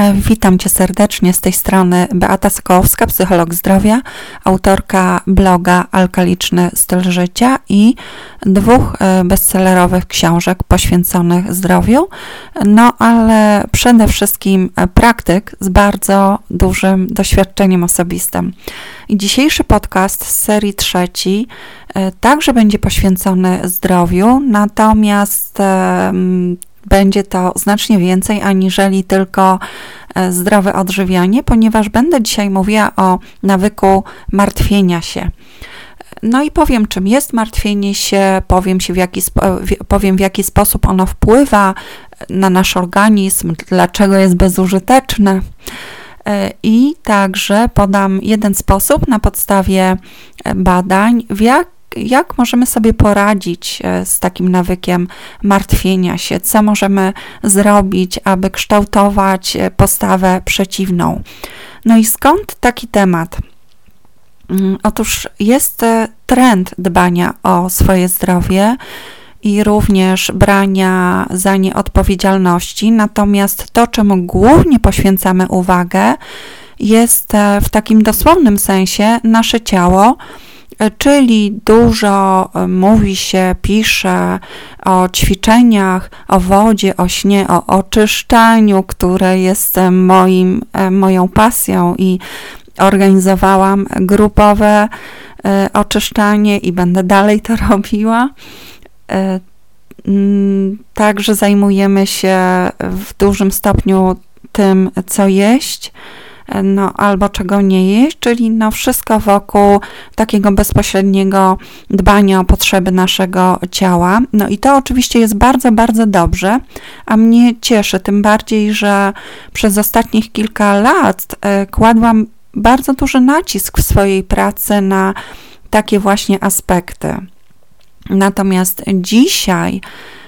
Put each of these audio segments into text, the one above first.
E, witam Cię serdecznie z tej strony Beata Sokołowska, psycholog zdrowia, autorka bloga Alkaliczny styl życia i dwóch e, bestsellerowych książek poświęconych zdrowiu, no ale przede wszystkim praktyk z bardzo dużym doświadczeniem osobistym. I dzisiejszy podcast z serii trzeci e, także będzie poświęcony zdrowiu, natomiast będzie to znacznie więcej aniżeli tylko e, zdrowe odżywianie, ponieważ będę dzisiaj mówiła o nawyku martwienia się. No i powiem, czym jest martwienie się, powiem, się w jaki, powiem w jaki sposób ono wpływa na nasz organizm, dlaczego jest bezużyteczne. E, I także podam jeden sposób na podstawie badań, w jak jak możemy sobie poradzić e, z takim nawykiem martwienia się, co możemy zrobić, aby kształtować e, postawę przeciwną. No i skąd taki temat? Mm, otóż jest e, trend dbania o swoje zdrowie i również brania za nie odpowiedzialności, natomiast to, czemu głównie poświęcamy uwagę, jest w takim dosłownym sensie nasze ciało czyli dużo e, mówi się, pisze o ćwiczeniach, o wodzie, o śnie, o oczyszczaniu, które jest moim, e, moją pasją i organizowałam grupowe e, oczyszczanie i będę dalej to robiła. Także zajmujemy się w dużym stopniu tym, co jeść no, albo czego nie jeść, czyli no, wszystko wokół takiego bezpośredniego dbania o potrzeby naszego ciała. No i to oczywiście jest bardzo, bardzo dobrze, a mnie cieszy, tym bardziej, że przez ostatnich kilka lat e, kładłam bardzo duży nacisk w swojej pracy na takie właśnie aspekty. Natomiast dzisiaj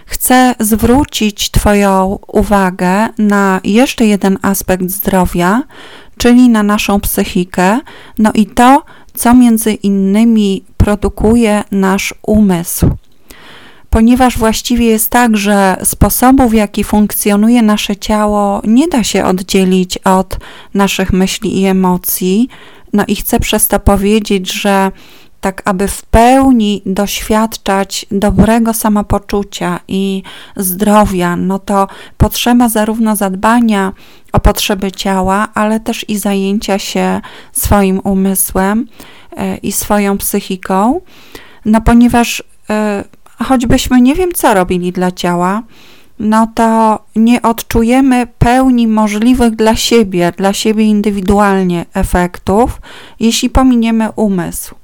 chcę zwrócić Twoją uwagę na jeszcze jeden aspekt zdrowia, czyli na naszą psychikę, no i to, co między innymi produkuje nasz umysł. Ponieważ właściwie jest tak, że sposobu, w jaki funkcjonuje nasze ciało, nie da się oddzielić od naszych myśli i emocji. No i chcę przez to powiedzieć, że tak aby w pełni doświadczać dobrego samopoczucia i zdrowia, no to potrzeba zarówno zadbania o potrzeby ciała, ale też i zajęcia się swoim umysłem e, i swoją psychiką, no ponieważ e, choćbyśmy nie wiem co robili dla ciała, no to nie odczujemy pełni możliwych dla siebie, dla siebie indywidualnie efektów, jeśli pominiemy umysł.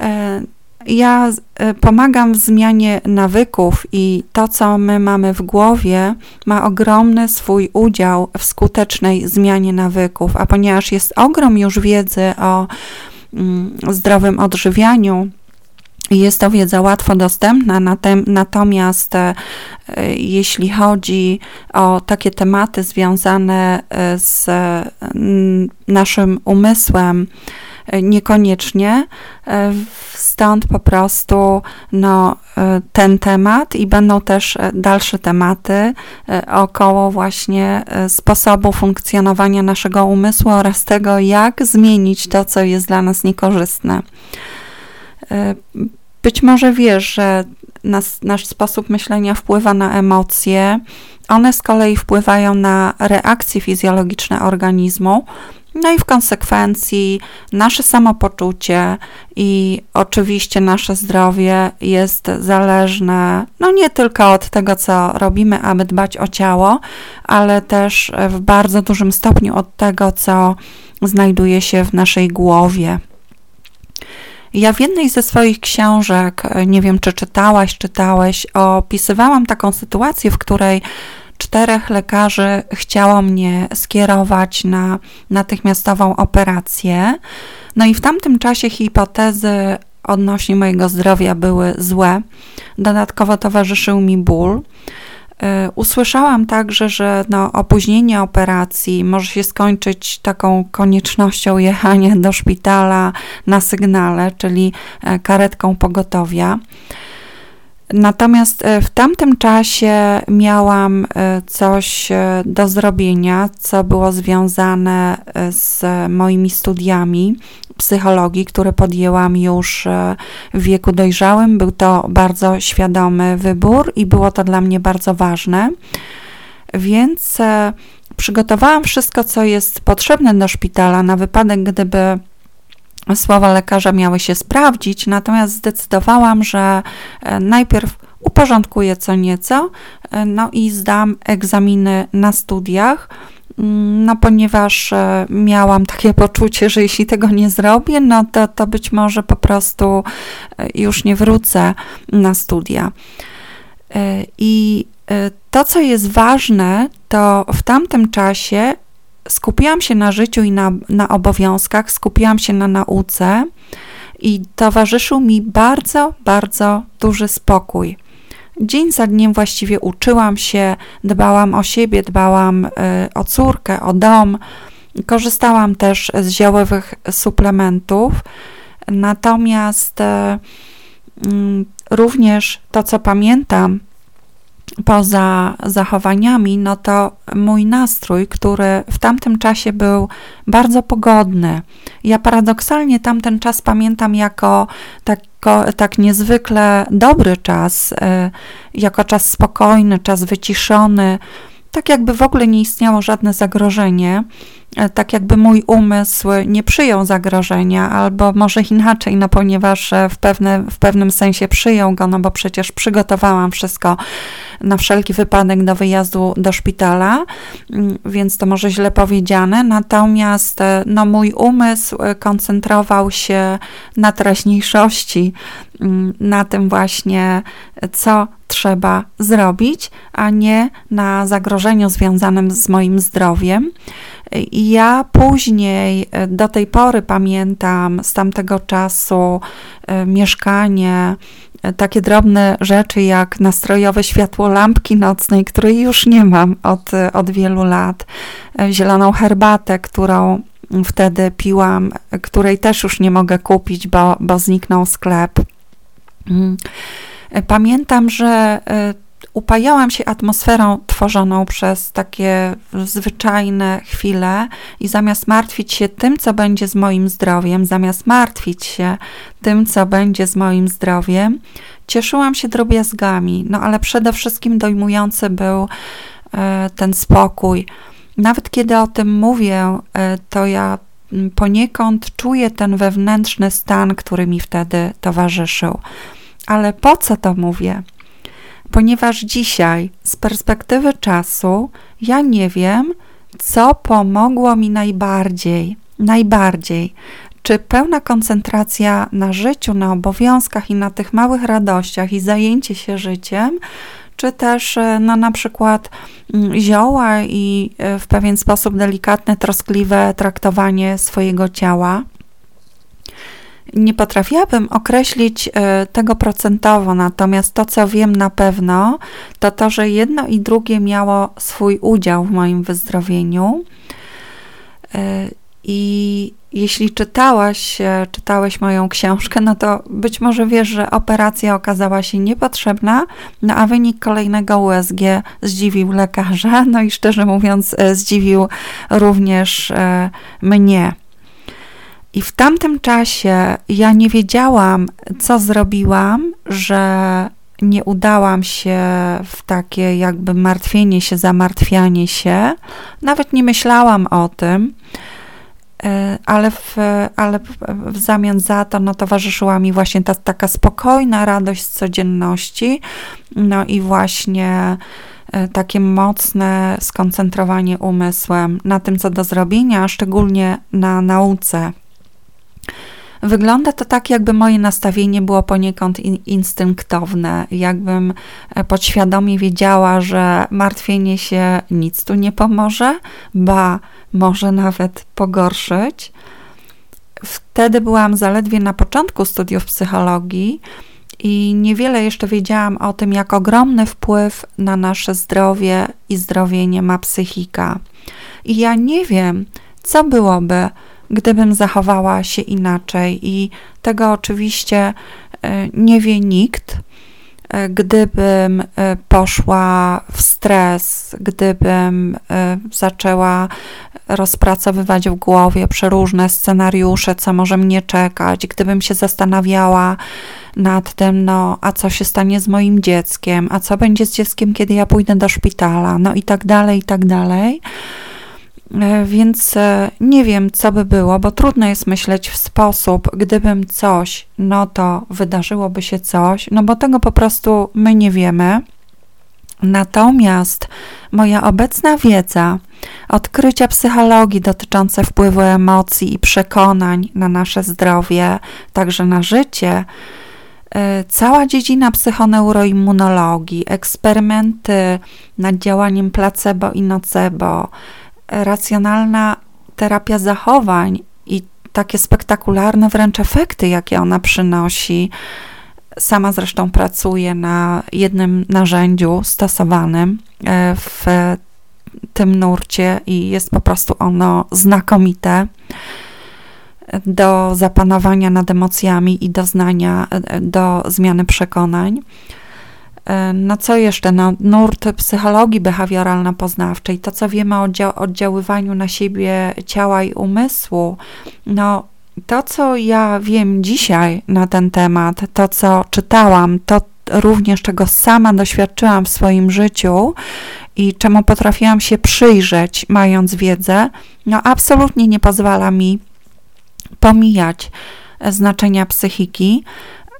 E, ja e, pomagam w zmianie nawyków i to, co my mamy w głowie, ma ogromny swój udział w skutecznej zmianie nawyków. A ponieważ jest ogrom już wiedzy o mm, zdrowym odżywianiu, jest to wiedza łatwo dostępna, natomiast e, jeśli chodzi o takie tematy związane z naszym umysłem, niekoniecznie. E, stąd po prostu no, e, ten temat i będą też e, dalsze tematy około właśnie sposobu funkcjonowania naszego umysłu oraz tego, jak zmienić to, co jest dla nas niekorzystne. Być może wiesz, że nas, nasz sposób myślenia wpływa na emocje, one z kolei wpływają na reakcje fizjologiczne organizmu, no i w konsekwencji nasze samopoczucie i oczywiście nasze zdrowie jest zależne no nie tylko od tego, co robimy, aby dbać o ciało, ale też w bardzo dużym stopniu od tego, co znajduje się w naszej głowie. Ja w jednej ze swoich książek, nie wiem czy czytałaś, czytałeś, opisywałam taką sytuację, w której czterech lekarzy chciało mnie skierować na natychmiastową operację. No i w tamtym czasie hipotezy odnośnie mojego zdrowia były złe. Dodatkowo towarzyszył mi ból. Y, usłyszałam także, że no, opóźnienie operacji może się skończyć taką koniecznością jechania do szpitala na sygnale, czyli e, karetką pogotowia. Natomiast e, w tamtym czasie miałam e, coś e, do zrobienia, co było związane z moimi studiami psychologii, które podjęłam już w wieku dojrzałym. Był to bardzo świadomy wybór i było to dla mnie bardzo ważne. Więc przygotowałam wszystko, co jest potrzebne do szpitala na wypadek, gdyby słowa lekarza miały się sprawdzić, natomiast zdecydowałam, że e, najpierw uporządkuję co nieco, e, no i zdam egzaminy na studiach. Mm, no, ponieważ e, miałam takie poczucie, że jeśli tego nie zrobię, no to, to być może po prostu już nie wrócę na studia. I to, co jest ważne, to w tamtym czasie skupiłam się na życiu i na, na obowiązkach, skupiłam się na nauce i towarzyszył mi bardzo, bardzo duży spokój. Dzień za dniem właściwie uczyłam się, dbałam o siebie, dbałam y, o córkę, o dom. Korzystałam też z ziołowych suplementów. Natomiast y, y, również to, co pamiętam, poza zachowaniami, no to mój nastrój, który w tamtym czasie był bardzo pogodny. Ja paradoksalnie tamten czas pamiętam jako tak, tak niezwykle dobry czas, y, jako czas spokojny, czas wyciszony, tak jakby w ogóle nie istniało żadne zagrożenie. E, tak jakby mój umysł nie przyjął zagrożenia, albo może inaczej, no ponieważ e, w, pewne, w pewnym sensie przyjął go, no bo przecież przygotowałam wszystko na wszelki wypadek do wyjazdu do szpitala, mm, więc to może źle powiedziane, natomiast e, no mój umysł koncentrował się na teraźniejszości, mm, na tym właśnie, co trzeba zrobić, a nie na zagrożeniu związanym z moim zdrowiem. Ja później, e, do tej pory pamiętam z tamtego czasu e, mieszkanie, e, takie drobne rzeczy jak nastrojowe światło lampki nocnej, której już nie mam od, od wielu lat, zieloną herbatę, którą wtedy piłam, której też już nie mogę kupić, bo, bo zniknął sklep. Mm. Pamiętam, że upajałam się atmosferą tworzoną przez takie zwyczajne chwile i zamiast martwić się tym, co będzie z moim zdrowiem, zamiast martwić się tym, co będzie z moim zdrowiem, cieszyłam się drobiazgami, no ale przede wszystkim dojmujący był e, ten spokój. Nawet kiedy o tym mówię, e, to ja poniekąd czuję ten wewnętrzny stan, który mi wtedy towarzyszył. Ale po co to mówię? Ponieważ dzisiaj, z perspektywy czasu, ja nie wiem, co pomogło mi najbardziej. Najbardziej. Czy pełna koncentracja na życiu, na obowiązkach i na tych małych radościach i zajęcie się życiem, czy też no, na przykład mm, zioła i e, w pewien sposób delikatne, troskliwe traktowanie swojego ciała nie potrafiłabym określić e, tego procentowo, natomiast to, co wiem na pewno, to to, że jedno i drugie miało swój udział w moim wyzdrowieniu. E, I jeśli czytałaś, e, czytałeś moją książkę, no to być może wiesz, że operacja okazała się niepotrzebna, no a wynik kolejnego USG zdziwił lekarza, no i szczerze mówiąc, zdziwił również mnie. I w tamtym czasie ja nie wiedziałam, co zrobiłam, że nie udałam się w takie jakby martwienie się, zamartwianie się. Nawet nie myślałam o tym, e, ale w, ale w zamian za to no, towarzyszyła mi właśnie ta taka spokojna radość z codzienności, no i właśnie e, takie mocne skoncentrowanie umysłem na tym, co do zrobienia, szczególnie na nauce. Wygląda to tak, jakby moje nastawienie było poniekąd in, instynktowne, jakbym e, podświadomie wiedziała, że martwienie się nic tu nie pomoże, ba, może nawet pogorszyć. Wtedy byłam zaledwie na początku studiów psychologii i niewiele jeszcze wiedziałam o tym, jak ogromny wpływ na nasze zdrowie i zdrowienie ma psychika. I ja nie wiem, co byłoby, gdybym zachowała się inaczej. I tego oczywiście e, nie wie nikt. E, gdybym e, poszła w stres, gdybym zaczęła rozpracowywać w głowie przeróżne scenariusze, co może mnie czekać, gdybym się zastanawiała nad tym, no a co się stanie z moim dzieckiem, a co będzie z dzieckiem, kiedy ja pójdę do szpitala, no i tak dalej, i tak dalej więc e, nie wiem, co by było, bo trudno jest myśleć w sposób, gdybym coś, no to wydarzyłoby się coś, no bo tego po prostu my nie wiemy. Natomiast moja obecna wiedza, odkrycia psychologii dotyczące wpływu emocji i przekonań na nasze zdrowie, także na życie, e, cała dziedzina psychoneuroimmunologii, eksperymenty nad działaniem placebo i nocebo, racjonalna terapia zachowań i takie spektakularne wręcz efekty, jakie ona przynosi. Sama zresztą pracuję na jednym narzędziu stosowanym e, w tym nurcie i jest po prostu ono znakomite do zapanowania nad emocjami i do znania, e, do zmiany przekonań. E, no co jeszcze? No, nurt psychologii behawioralno-poznawczej, to co wiemy o oddziaływaniu na siebie ciała i umysłu. No, to co ja wiem dzisiaj na ten temat, to co czytałam, to również czego sama doświadczyłam w swoim życiu i czemu potrafiłam się przyjrzeć, mając wiedzę, no absolutnie nie pozwala mi pomijać znaczenia psychiki,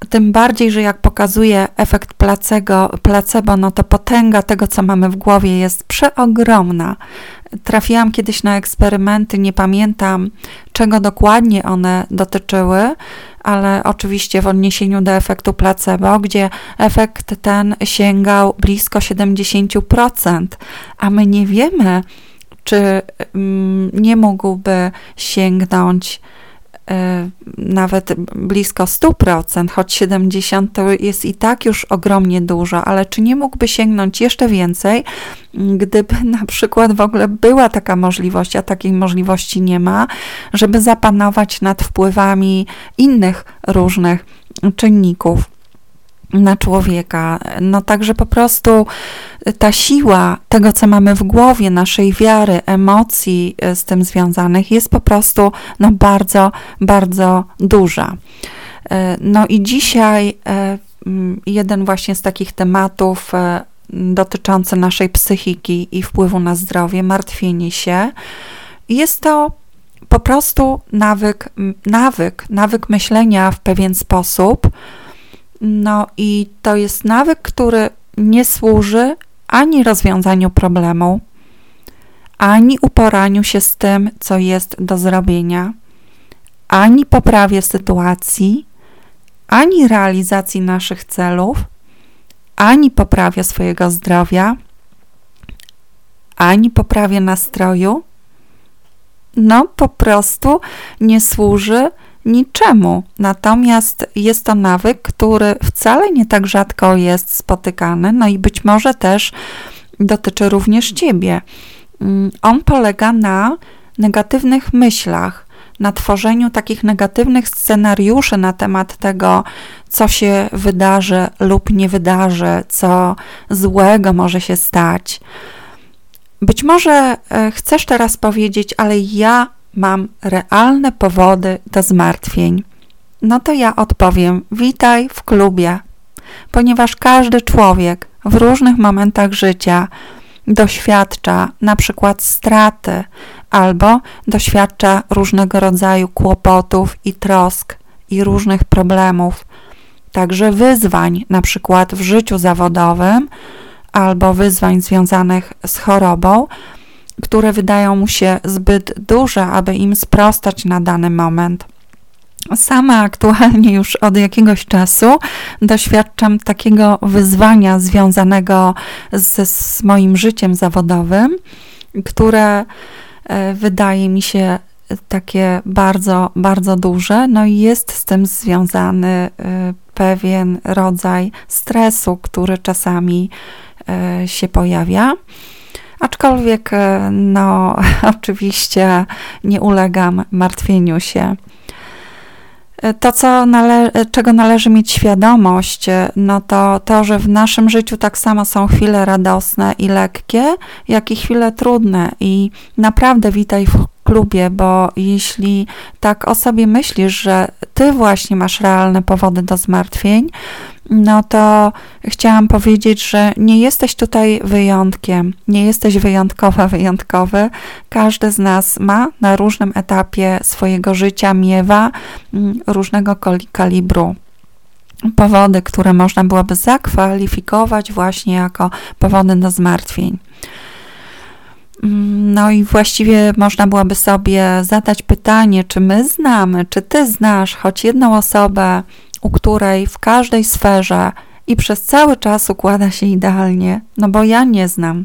tym bardziej, że jak pokazuje efekt placebo, placebo, no to potęga tego, co mamy w głowie, jest przeogromna. Trafiłam kiedyś na eksperymenty, nie pamiętam czego dokładnie one dotyczyły, ale oczywiście w odniesieniu do efektu placebo, gdzie efekt ten sięgał blisko 70%, a my nie wiemy, czy mm, nie mógłby sięgnąć nawet blisko 100%, choć 70% to jest i tak już ogromnie dużo, ale czy nie mógłby sięgnąć jeszcze więcej, gdyby na przykład w ogóle była taka możliwość, a takiej możliwości nie ma, żeby zapanować nad wpływami innych różnych czynników na człowieka. No także po prostu ta siła tego, co mamy w głowie, naszej wiary, emocji e, z tym związanych jest po prostu no bardzo, bardzo duża. E, no i dzisiaj e, jeden właśnie z takich tematów dotyczący naszej psychiki i wpływu na zdrowie, martwienie się, jest to po prostu nawyk, nawyk, nawyk myślenia w pewien sposób, no i to jest nawyk, który nie służy ani rozwiązaniu problemu, ani uporaniu się z tym, co jest do zrobienia, ani poprawie sytuacji, ani realizacji naszych celów, ani poprawie swojego zdrowia, ani poprawie nastroju. No, po prostu nie służy niczemu. Natomiast jest to nawyk, który wcale nie tak rzadko jest spotykany, no i być może też dotyczy również ciebie. Mm, on polega na negatywnych myślach, na tworzeniu takich negatywnych scenariuszy na temat tego, co się wydarzy lub nie wydarzy, co złego może się stać. Być może e, chcesz teraz powiedzieć, ale ja mam realne powody do zmartwień? No to ja odpowiem: Witaj w klubie, ponieważ każdy człowiek w różnych momentach życia doświadcza na przykład straty albo doświadcza różnego rodzaju kłopotów i trosk i różnych problemów, także wyzwań, na przykład w życiu zawodowym albo wyzwań związanych z chorobą, które wydają mu się zbyt duże, aby im sprostać na dany moment. Sama aktualnie już od jakiegoś czasu doświadczam takiego wyzwania związanego z, z moim życiem zawodowym, które e, wydaje mi się takie bardzo, bardzo duże. No i jest z tym związany e, pewien rodzaj stresu, który czasami e, się pojawia. Aczkolwiek, e, no, oczywiście nie ulegam martwieniu się. To, co nale- czego należy mieć świadomość, no to to, że w naszym życiu tak samo są chwile radosne i lekkie, jak i chwile trudne. I naprawdę witaj w klubie, bo jeśli tak o sobie myślisz, że ty właśnie masz realne powody do zmartwień, no to chciałam powiedzieć, że nie jesteś tutaj wyjątkiem, nie jesteś wyjątkowa, wyjątkowy. Każdy z nas ma na różnym etapie swojego życia, miewa mm, różnego kalibru powody, które można byłoby zakwalifikować właśnie jako powody do zmartwień. Mm, no i właściwie można byłoby sobie zadać pytanie, czy my znamy, czy ty znasz choć jedną osobę, u której w każdej sferze i przez cały czas układa się idealnie, no bo ja nie znam.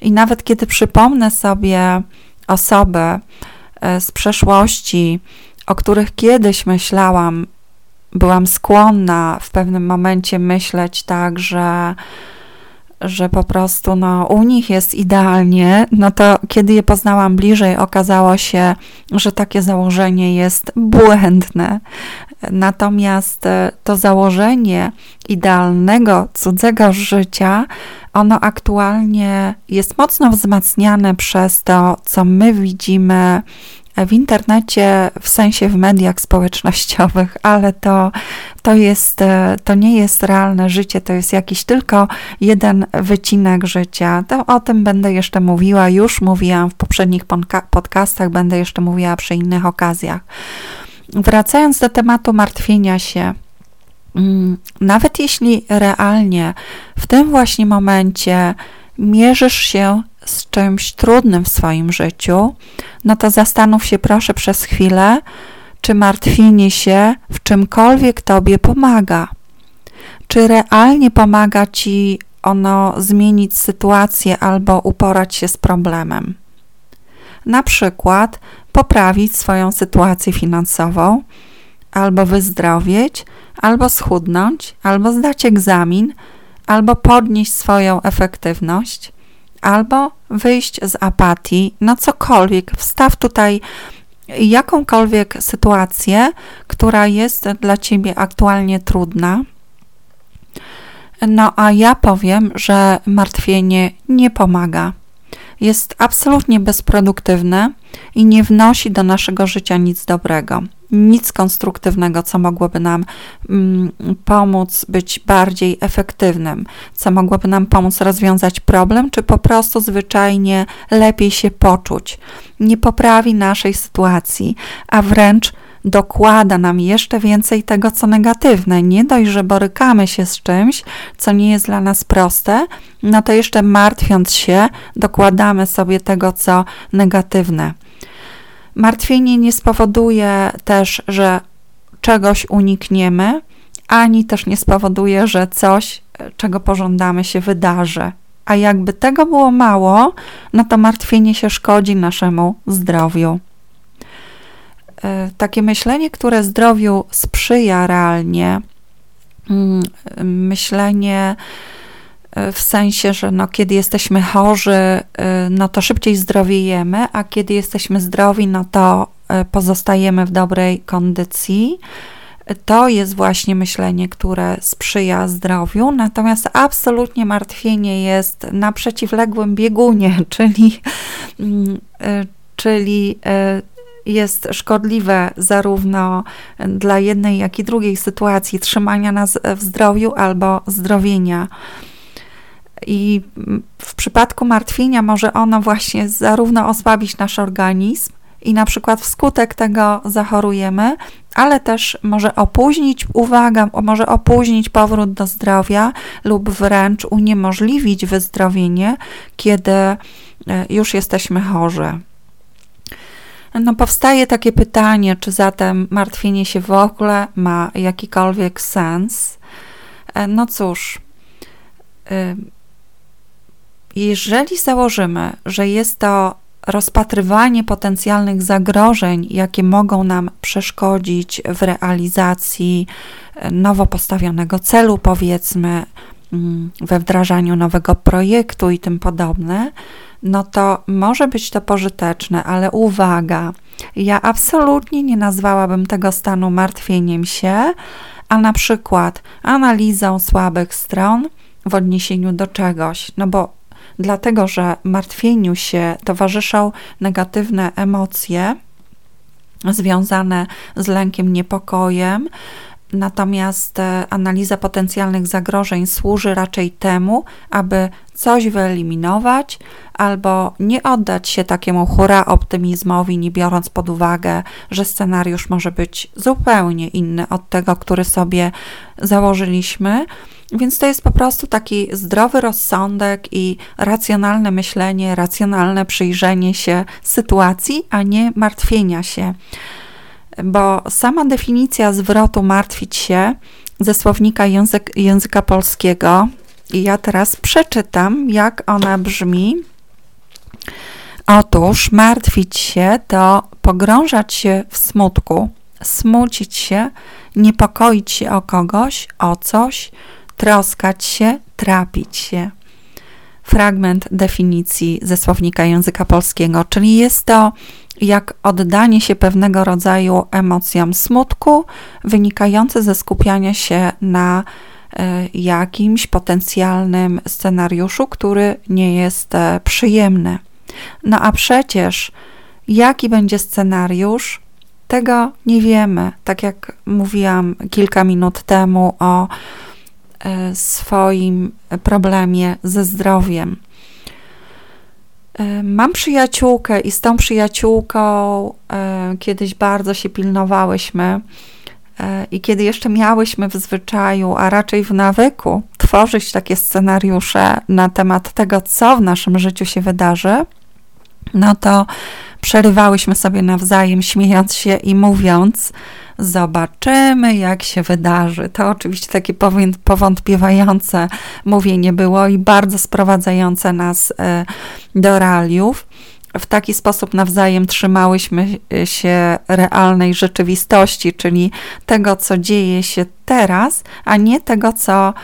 I nawet kiedy przypomnę sobie osoby e, z przeszłości, o których kiedyś myślałam, byłam skłonna w pewnym momencie myśleć tak, że że po prostu no, u nich jest idealnie, no to kiedy je poznałam bliżej, okazało się, że takie założenie jest błędne. Natomiast e, to założenie idealnego cudzego życia, ono aktualnie jest mocno wzmacniane przez to, co my widzimy w internecie, w sensie w mediach społecznościowych, ale to, to, jest, e, to nie jest realne życie, to jest jakiś tylko jeden wycinek życia. To o tym będę jeszcze mówiła, już mówiłam w poprzednich podcastach, będę jeszcze mówiła przy innych okazjach. Wracając do tematu martwienia się, mm, nawet jeśli realnie w tym właśnie momencie mierzysz się z czymś trudnym w swoim życiu, no to zastanów się proszę przez chwilę, czy martwienie się w czymkolwiek tobie pomaga. Czy realnie pomaga ci ono zmienić sytuację albo uporać się z problemem. Na przykład poprawić swoją sytuację finansową, albo wyzdrowieć, albo schudnąć, albo zdać egzamin, albo podnieść swoją efektywność, albo wyjść z apatii, no cokolwiek. Wstaw tutaj jakąkolwiek sytuację, która jest dla ciebie aktualnie trudna. No a ja powiem, że martwienie nie pomaga. Jest absolutnie bezproduktywne i nie wnosi do naszego życia nic dobrego nic konstruktywnego, co mogłoby nam mm, pomóc być bardziej efektywnym, co mogłoby nam pomóc rozwiązać problem, czy po prostu zwyczajnie lepiej się poczuć. Nie poprawi naszej sytuacji, a wręcz dokłada nam jeszcze więcej tego, co negatywne. Nie dość, że borykamy się z czymś, co nie jest dla nas proste, no to jeszcze martwiąc się, dokładamy sobie tego, co negatywne. Martwienie nie spowoduje też, że czegoś unikniemy, ani też nie spowoduje, że coś, czego pożądamy, się wydarzy. A jakby tego było mało, no to martwienie się szkodzi naszemu zdrowiu. E, takie myślenie, które zdrowiu sprzyja realnie, mm, myślenie, w sensie, że no, kiedy jesteśmy chorzy, y, no to szybciej zdrowiejemy, a kiedy jesteśmy zdrowi, no to y, pozostajemy w dobrej kondycji. To jest właśnie myślenie, które sprzyja zdrowiu, natomiast absolutnie martwienie jest na przeciwległym biegunie, czyli, mm, y, czyli jest szkodliwe zarówno dla jednej, jak i drugiej sytuacji trzymania nas w zdrowiu albo zdrowienia. I w przypadku martwienia może ono właśnie zarówno osłabić nasz organizm, i na przykład wskutek tego zachorujemy, ale też może opóźnić, uwaga, może opóźnić powrót do zdrowia lub wręcz uniemożliwić wyzdrowienie, kiedy e, już jesteśmy chorzy. No, powstaje takie pytanie, czy zatem martwienie się w ogóle ma jakikolwiek sens? E, no cóż, jeżeli założymy, że jest to rozpatrywanie potencjalnych zagrożeń, jakie mogą nam przeszkodzić w realizacji e, nowo postawionego celu, powiedzmy, mm, we wdrażaniu nowego projektu i tym podobne, no to może być to pożyteczne, ale uwaga, ja absolutnie nie nazwałabym tego stanu martwieniem się, a na przykład analizą słabych stron w odniesieniu do czegoś, no bo dlatego, że martwieniu się towarzyszą negatywne emocje związane z lękiem, niepokojem, Natomiast e, analiza potencjalnych zagrożeń służy raczej temu, aby coś wyeliminować albo nie oddać się takiemu hura optymizmowi, nie biorąc pod uwagę, że scenariusz może być zupełnie inny od tego, który sobie założyliśmy. Więc to jest po prostu taki zdrowy rozsądek i racjonalne myślenie, racjonalne przyjrzenie się sytuacji, a nie martwienia się bo sama definicja zwrotu martwić się ze słownika język, języka polskiego, i ja teraz przeczytam, jak ona brzmi. Otóż martwić się to pogrążać się w smutku, smucić się, niepokoić się o kogoś, o coś, troskać się, trapić się. Fragment definicji ze słownika języka polskiego, czyli jest to jak oddanie się pewnego rodzaju emocjom smutku, wynikające ze skupiania się na e, jakimś potencjalnym scenariuszu, który nie jest e, przyjemny. No a przecież jaki będzie scenariusz, tego nie wiemy. Tak jak mówiłam kilka minut temu o swoim problemie ze zdrowiem. Mam przyjaciółkę i z tą przyjaciółką e, kiedyś bardzo się pilnowałyśmy. E, I kiedy jeszcze miałyśmy w zwyczaju, a raczej w nawyku, tworzyć takie scenariusze na temat tego, co w naszym życiu się wydarzy, no to przerywałyśmy sobie nawzajem, śmiejąc się i mówiąc, Zobaczymy, jak się wydarzy. To oczywiście takie powątpiewające mówienie było i bardzo sprowadzające nas e, do realiów. W taki sposób nawzajem trzymałyśmy e, się realnej rzeczywistości, czyli tego, co dzieje się teraz, a nie tego, co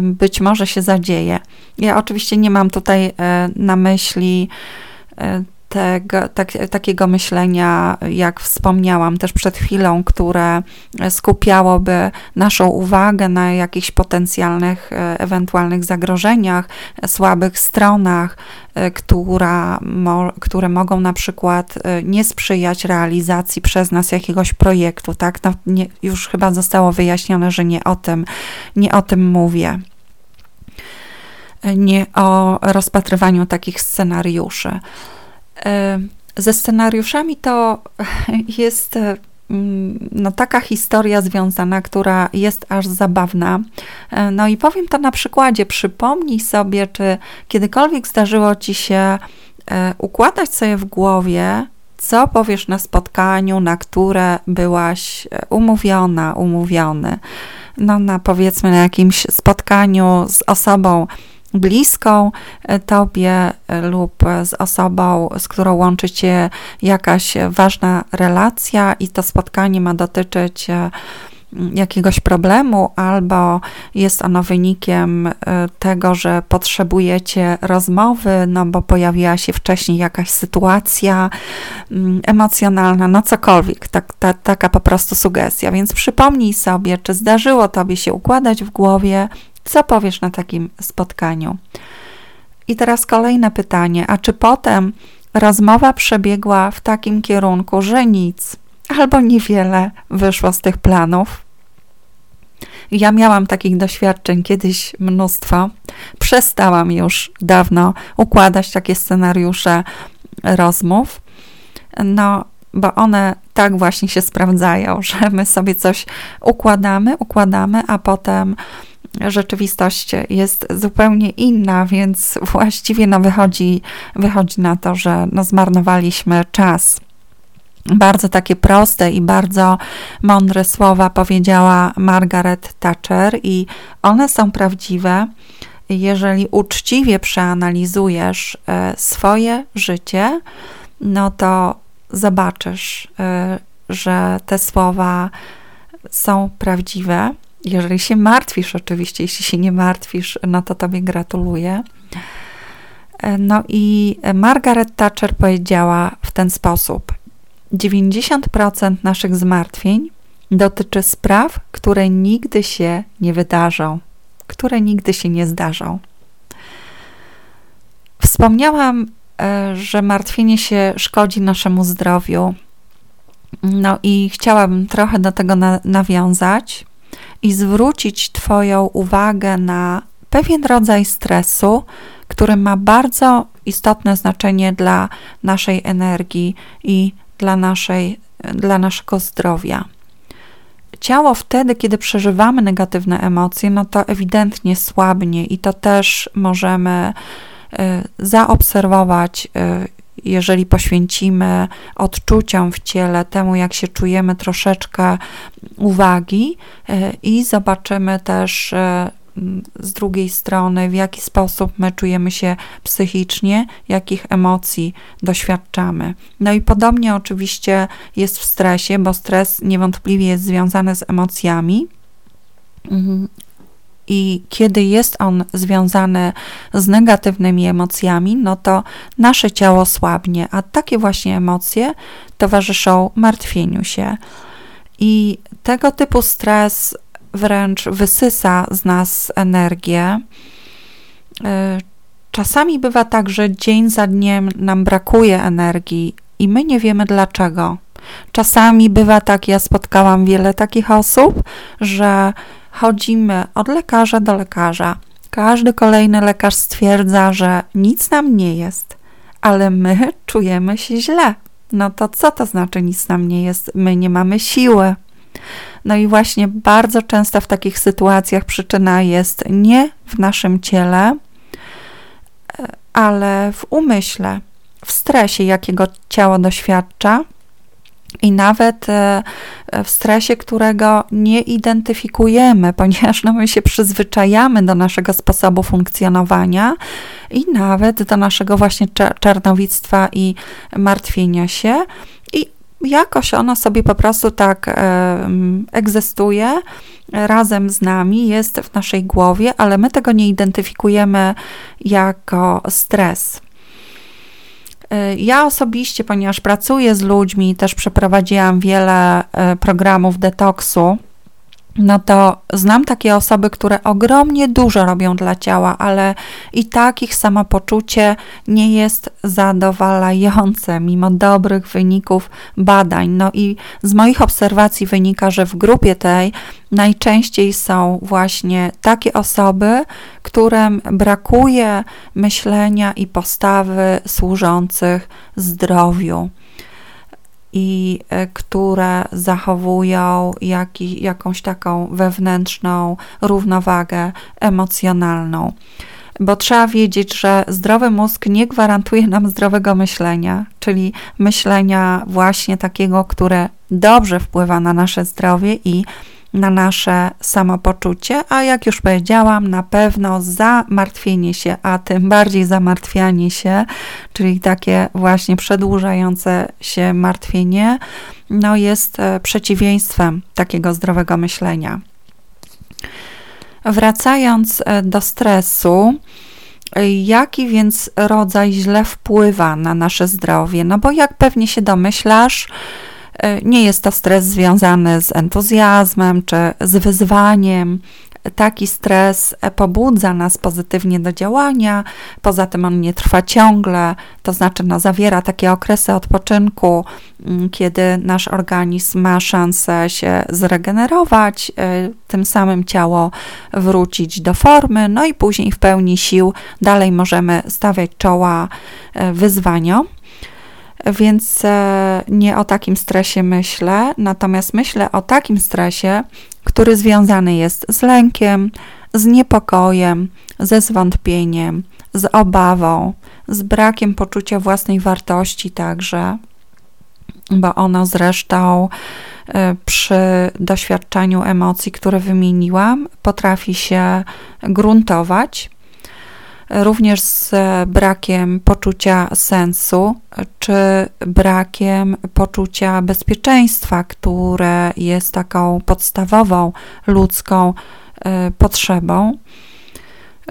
być może się zadzieje. Ja oczywiście nie mam tutaj e, na myśli tego, tak, takiego myślenia, jak wspomniałam też przed chwilą, które skupiałoby naszą uwagę na jakichś potencjalnych, e, ewentualnych zagrożeniach, słabych stronach, e, która, mo, które mogą na przykład e, nie sprzyjać realizacji przez nas jakiegoś projektu, tak? No, nie, już chyba zostało wyjaśnione, że nie o tym, nie o tym mówię nie o rozpatrywaniu takich scenariuszy. E, ze scenariuszami to jest e, no, taka historia związana, która jest aż zabawna. E, no i powiem to na przykładzie. Przypomnij sobie, czy kiedykolwiek zdarzyło ci się układać sobie w głowie, co powiesz na spotkaniu, na które byłaś umówiona, umówiony. No, na powiedzmy na jakimś spotkaniu z osobą bliską e, tobie e, lub z osobą, z którą łączy cię jakaś ważna relacja i to spotkanie ma dotyczyć e, jakiegoś problemu, albo jest ono wynikiem tego, że potrzebujecie rozmowy, no bo pojawiła się wcześniej jakaś sytuacja emocjonalna, no cokolwiek, tak, ta, taka po prostu sugestia. Więc przypomnij sobie, czy zdarzyło tobie się układać w głowie co powiesz na takim spotkaniu? I teraz kolejne pytanie: a czy potem rozmowa przebiegła w takim kierunku, że nic albo niewiele wyszło z tych planów? Ja miałam takich doświadczeń kiedyś mnóstwo. Przestałam już dawno układać takie scenariusze rozmów. No, bo one tak właśnie się sprawdzają, że my sobie coś układamy, układamy, a potem rzeczywistość jest zupełnie inna, więc właściwie no wychodzi, wychodzi na to, że no zmarnowaliśmy czas. Bardzo takie proste i bardzo mądre słowa powiedziała Margaret Thatcher, i one są prawdziwe, jeżeli uczciwie przeanalizujesz e, swoje życie, no to zobaczysz, e, że te słowa są prawdziwe Jeżeli się martwisz, oczywiście, jeśli się nie martwisz, no to tobie gratuluję. No i Margaret Thatcher powiedziała w ten sposób: 90% naszych zmartwień dotyczy spraw, które nigdy się nie wydarzą, które nigdy się nie zdarzą. Wspomniałam, e, że martwienie się szkodzi naszemu zdrowiu. No i chciałabym trochę do tego na nawiązać i zwrócić Twoją uwagę na pewien rodzaj stresu, który ma bardzo istotne znaczenie dla naszej energii i dla, naszej, dla naszego zdrowia. Ciało wtedy, kiedy przeżywamy negatywne emocje, no to ewidentnie słabnie i to też możemy y, zaobserwować, y, jeżeli poświęcimy odczuciom w ciele, temu jak się czujemy, troszeczkę uwagi y, i zobaczymy też z drugiej strony, w jaki sposób my czujemy się psychicznie, jakich emocji doświadczamy. No i podobnie oczywiście jest w stresie, bo stres niewątpliwie jest związany z emocjami. I kiedy jest on związany z negatywnymi emocjami, no to nasze ciało słabnie, a takie właśnie emocje towarzyszą martwieniu się. I tego typu stres wręcz wysysa z nas energię. Y, czasami bywa tak, że dzień za dniem nam brakuje energii i my nie wiemy dlaczego. Czasami bywa tak, ja spotkałam wiele takich osób, że chodzimy od lekarza do lekarza. Każdy kolejny lekarz stwierdza, że nic nam nie jest, ale my czujemy się źle. No to co to znaczy nic nam nie jest? My nie mamy siły. No i właśnie bardzo często w takich sytuacjach przyczyna jest nie w naszym ciele, ale w umyśle, w stresie, jakiego ciało doświadcza. I nawet e, w stresie, którego nie identyfikujemy, ponieważ no my się przyzwyczajamy do naszego sposobu funkcjonowania i nawet do naszego właśnie czarnowictwa i martwienia się, jakoś ono sobie po prostu tak e, egzystuje razem z nami, jest w naszej głowie, ale my tego nie identyfikujemy jako stres. E, ja osobiście, ponieważ pracuję z ludźmi, też przeprowadziłam wiele e, programów detoksu no to znam takie osoby, które ogromnie dużo robią dla ciała, ale i tak ich samopoczucie nie jest zadowalające, mimo dobrych wyników badań. No i z moich obserwacji wynika, że w grupie tej najczęściej są właśnie takie osoby, którym brakuje myślenia i postawy służących zdrowiu i e, które zachowują jaki, jakąś taką wewnętrzną równowagę emocjonalną. Bo trzeba wiedzieć, że zdrowy mózg nie gwarantuje nam zdrowego myślenia, czyli myślenia właśnie takiego, które dobrze wpływa na nasze zdrowie i na nasze samopoczucie, a jak już powiedziałam, na pewno zamartwienie się, a tym bardziej zamartwianie się, czyli takie właśnie przedłużające się martwienie, no jest e, przeciwieństwem takiego zdrowego myślenia. Wracając e, do stresu, e, Jaki więc rodzaj źle wpływa na nasze zdrowie? No bo jak pewnie się domyślasz, nie jest to stres związany z entuzjazmem czy z wyzwaniem. Taki stres pobudza nas pozytywnie do działania, poza tym on nie trwa ciągle, to znaczy no, zawiera takie okresy odpoczynku, mm, kiedy nasz organizm ma szansę się zregenerować, e, tym samym ciało wrócić do formy, no i później w pełni sił dalej możemy stawiać czoła e, wyzwaniom. Więc e, nie o takim stresie myślę, natomiast myślę o takim stresie, który związany jest z lękiem, z niepokojem, ze zwątpieniem, z obawą, z brakiem poczucia własnej wartości także, bo ono zresztą e, przy doświadczeniu emocji, które wymieniłam, potrafi się gruntować również z brakiem poczucia sensu, czy brakiem poczucia bezpieczeństwa, które jest taką podstawową ludzką e, potrzebą.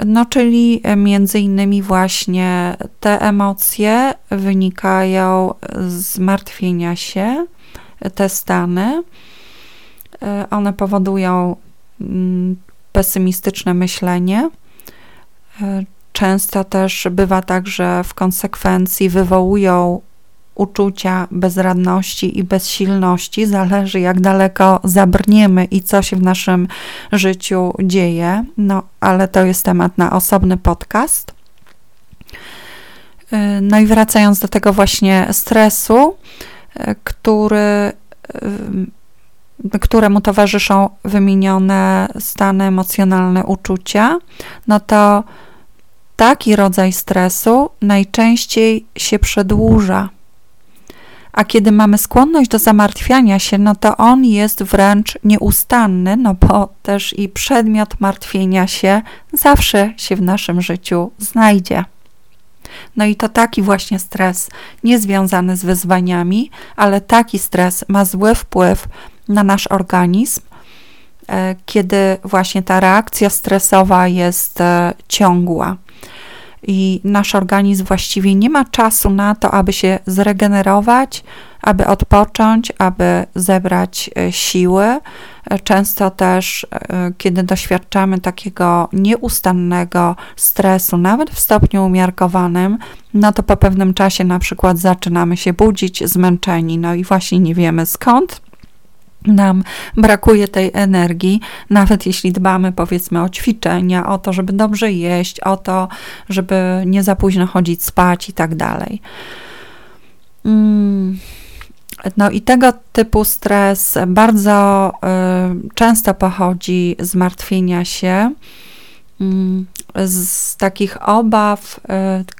No, czyli między innymi właśnie te emocje wynikają z martwienia się, te stany. E, one powodują mm, pesymistyczne myślenie. Często też bywa tak, że w konsekwencji wywołują uczucia bezradności i bezsilności. Zależy, jak daleko zabrniemy i co się w naszym życiu dzieje. No, ale to jest temat na osobny podcast. E, no i wracając do tego właśnie stresu, który któremu towarzyszą wymienione stany emocjonalne, uczucia, no to taki rodzaj stresu najczęściej się przedłuża. A kiedy mamy skłonność do zamartwiania się, no to on jest wręcz nieustanny, no bo też i przedmiot martwienia się zawsze się w naszym życiu znajdzie. No i to taki właśnie stres, niezwiązany z wyzwaniami, ale taki stres ma zły wpływ na nasz organizm, e, kiedy właśnie ta reakcja stresowa jest e, ciągła. I nasz organizm właściwie nie ma czasu na to, aby się zregenerować, aby odpocząć, aby zebrać e, siły. Często też, kiedy doświadczamy takiego nieustannego stresu, nawet w stopniu umiarkowanym, no to po pewnym czasie na przykład zaczynamy się budzić zmęczeni, no i właśnie nie wiemy skąd nam brakuje tej energii, nawet jeśli dbamy powiedzmy o ćwiczenia, o to, żeby dobrze jeść, o to, żeby nie za późno chodzić spać i tak dalej. Mm. No i tego typu stres bardzo y, często pochodzi z martwienia się, y, z takich obaw, y,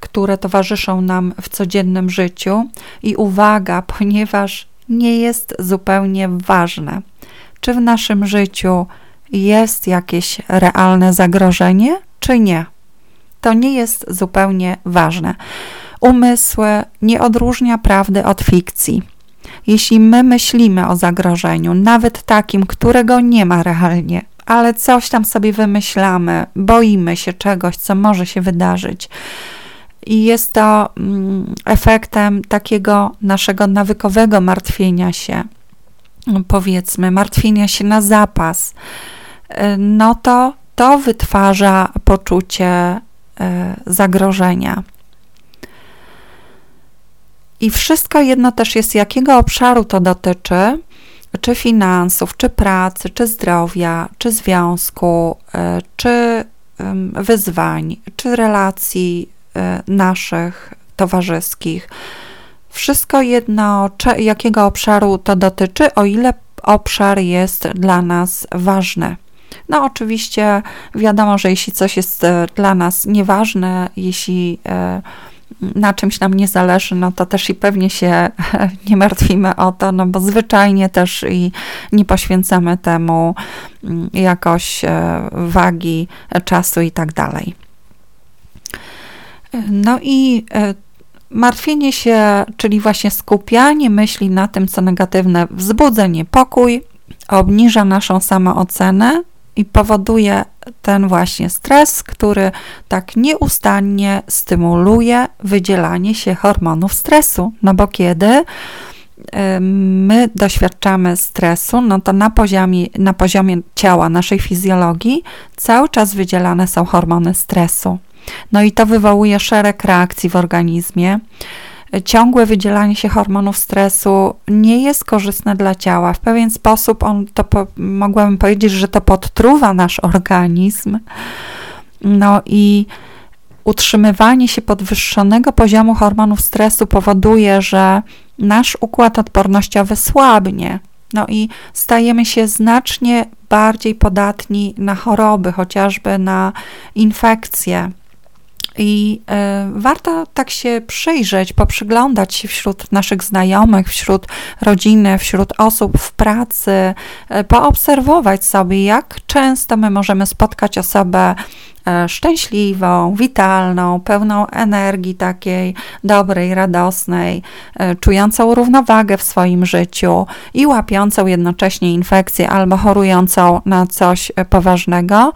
które towarzyszą nam w codziennym życiu. I uwaga, ponieważ nie jest zupełnie ważne, czy w naszym życiu jest jakieś realne zagrożenie, czy nie. To nie jest zupełnie ważne. Umysł nie odróżnia prawdy od fikcji. Jeśli my myślimy o zagrożeniu, nawet takim, którego nie ma realnie, ale coś tam sobie wymyślamy, boimy się czegoś, co może się wydarzyć, i jest to mm, efektem takiego naszego nawykowego martwienia się, powiedzmy, martwienia się na zapas. E, no to to wytwarza poczucie e, zagrożenia. I wszystko jedno też jest, jakiego obszaru to dotyczy, czy finansów, czy pracy, czy zdrowia, czy związku, e, czy wyzwań, czy relacji Y, naszych towarzyskich. Wszystko jedno, jakiego obszaru to dotyczy, o ile obszar jest dla nas ważny. No, oczywiście wiadomo, że jeśli coś jest y, dla nas nieważne, jeśli y, na czymś nam nie zależy, no to też i pewnie się nie martwimy o to, no bo zwyczajnie też i nie poświęcamy temu mm, jakoś wagi, czasu i tak dalej. No i e, martwienie się, czyli właśnie skupianie myśli na tym, co negatywne, wzbudza niepokój, obniża naszą samoocenę i powoduje ten właśnie stres, który tak nieustannie stymuluje wydzielanie się hormonów stresu. No bo kiedy e, my doświadczamy stresu, no to na poziomie, na poziomie ciała, naszej fizjologii, cały czas wydzielane są hormony stresu. No i to wywołuje szereg reakcji w organizmie. Ciągłe wydzielanie się hormonów stresu nie jest korzystne dla ciała. W pewien sposób on to po, mogłabym powiedzieć, że to podtruwa nasz organizm. No i utrzymywanie się podwyższonego poziomu hormonów stresu powoduje, że nasz układ odpornościowy słabnie. No i stajemy się znacznie bardziej podatni na choroby, chociażby na infekcje. I y, warto tak się przyjrzeć, poprzyglądać się wśród naszych znajomych, wśród rodziny, wśród osób w pracy, y, poobserwować sobie, jak często my możemy spotkać osobę e, szczęśliwą, witalną, pełną energii takiej dobrej, radosnej, e, czującą równowagę w swoim życiu i łapiącą jednocześnie infekcję albo chorującą na coś poważnego.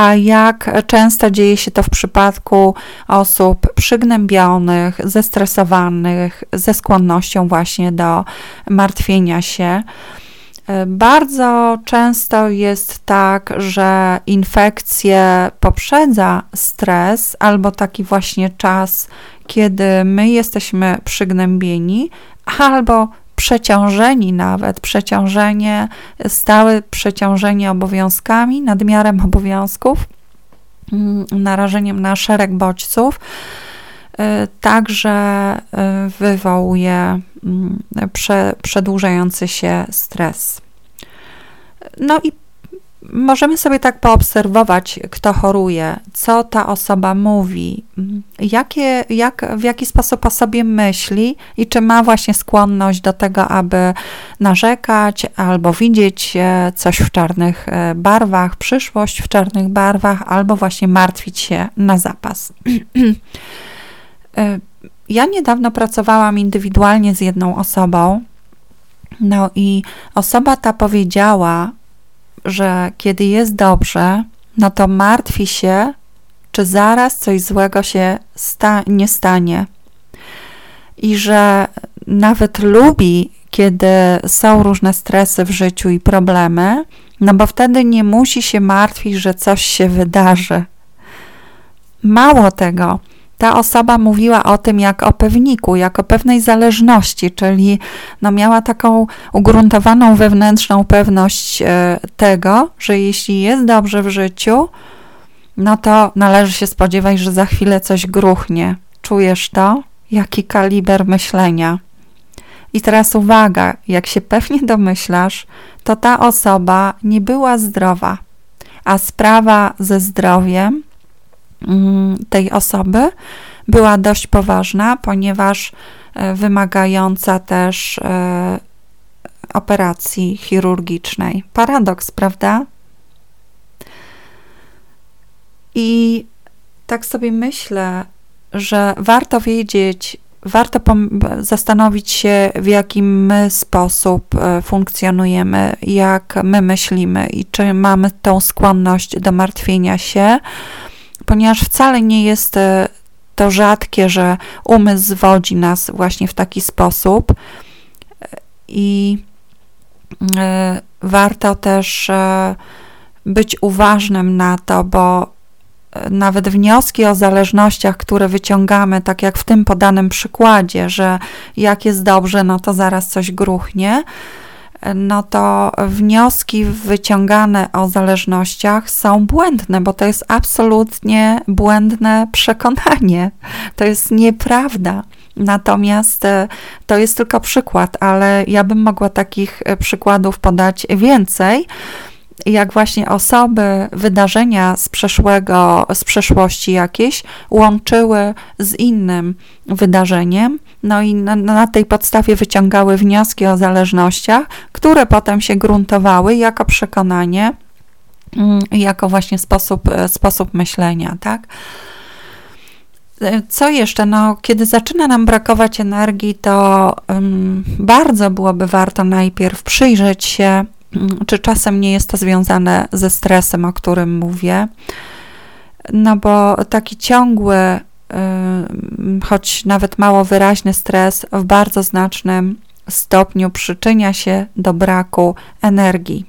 A jak często dzieje się to w przypadku osób przygnębionych, zestresowanych, ze skłonnością właśnie do martwienia się. Bardzo często jest tak, że infekcję poprzedza stres albo taki właśnie czas, kiedy my jesteśmy przygnębieni, albo przeciążeni nawet, przeciążenie, stałe przeciążenie obowiązkami, nadmiarem obowiązków, mm, narażeniem na szereg bodźców, y, także y, wywołuje mm, przedłużający się stres. No i możemy sobie tak poobserwować, kto choruje, co ta osoba mówi, jakie, jak, w jaki sposób o sobie myśli i czy ma właśnie skłonność do tego, aby narzekać albo widzieć coś w czarnych e, barwach, przyszłość w czarnych barwach, albo właśnie martwić się na zapas. E, ja niedawno pracowałam indywidualnie z jedną osobą. No i osoba ta powiedziała, że kiedy jest dobrze, no to martwi się, czy zaraz coś złego się sta nie stanie. I że nawet lubi, kiedy są różne stresy w życiu i problemy, no bo wtedy nie musi się martwić, że coś się wydarzy. Mało tego, ta osoba mówiła o tym jak o pewniku, jak o pewnej zależności, czyli no miała taką ugruntowaną wewnętrzną pewność e, tego, że jeśli jest dobrze w życiu, no to należy się spodziewać, że za chwilę coś gruchnie. Czujesz to? Jaki kaliber myślenia? I teraz uwaga, jak się pewnie domyślasz, to ta osoba nie była zdrowa, a sprawa ze zdrowiem tej osoby była dość poważna, ponieważ e, wymagająca też e, operacji chirurgicznej. Paradoks, prawda? I tak sobie myślę, że warto wiedzieć, warto zastanowić się, w jakim my sposób e, funkcjonujemy, jak my myślimy i czy mamy tą skłonność do martwienia się ponieważ wcale nie jest e, to rzadkie, że umysł zwodzi nas właśnie w taki sposób. I e, warto też e, być uważnym na to, bo nawet wnioski o zależnościach, które wyciągamy, tak jak w tym podanym przykładzie, że jak jest dobrze, no to zaraz coś gruchnie, no to wnioski wyciągane o zależnościach są błędne, bo to jest absolutnie błędne przekonanie. To jest nieprawda. Natomiast e, to jest tylko przykład, ale ja bym mogła takich e, przykładów podać więcej jak właśnie osoby, wydarzenia z przeszłego, z przeszłości jakieś łączyły z innym wydarzeniem, no i na, na, tej podstawie wyciągały wnioski o zależnościach, które potem się gruntowały jako przekonanie, mm, jako właśnie sposób, e, sposób myślenia, tak? E, co jeszcze? No, kiedy zaczyna nam brakować energii, to um, bardzo byłoby warto najpierw przyjrzeć się czy czasem nie jest to związane ze stresem, o którym mówię? No bo taki ciągły, choć nawet mało wyraźny stres w bardzo znacznym stopniu przyczynia się do braku energii.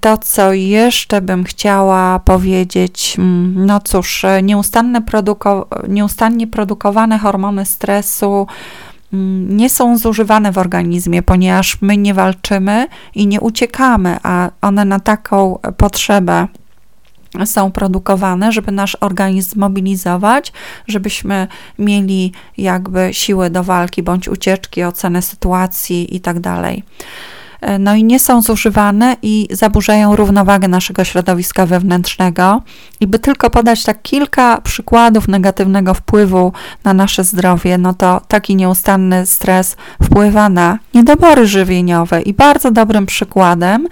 To, co jeszcze bym chciała powiedzieć, mm, no cóż, nieustanne produko nieustannie produkowane hormony stresu nie są zużywane w organizmie, ponieważ my nie walczymy i nie uciekamy, a one na taką potrzebę są produkowane, żeby nasz organizm zmobilizować, żebyśmy mieli jakby siłę do walki bądź ucieczki, ocenę sytuacji i tak no i nie są zużywane i zaburzają równowagę naszego środowiska wewnętrznego. I by tylko podać tak kilka przykładów negatywnego wpływu na nasze zdrowie, no to taki nieustanny stres wpływa na niedobory żywieniowe i bardzo dobrym przykładem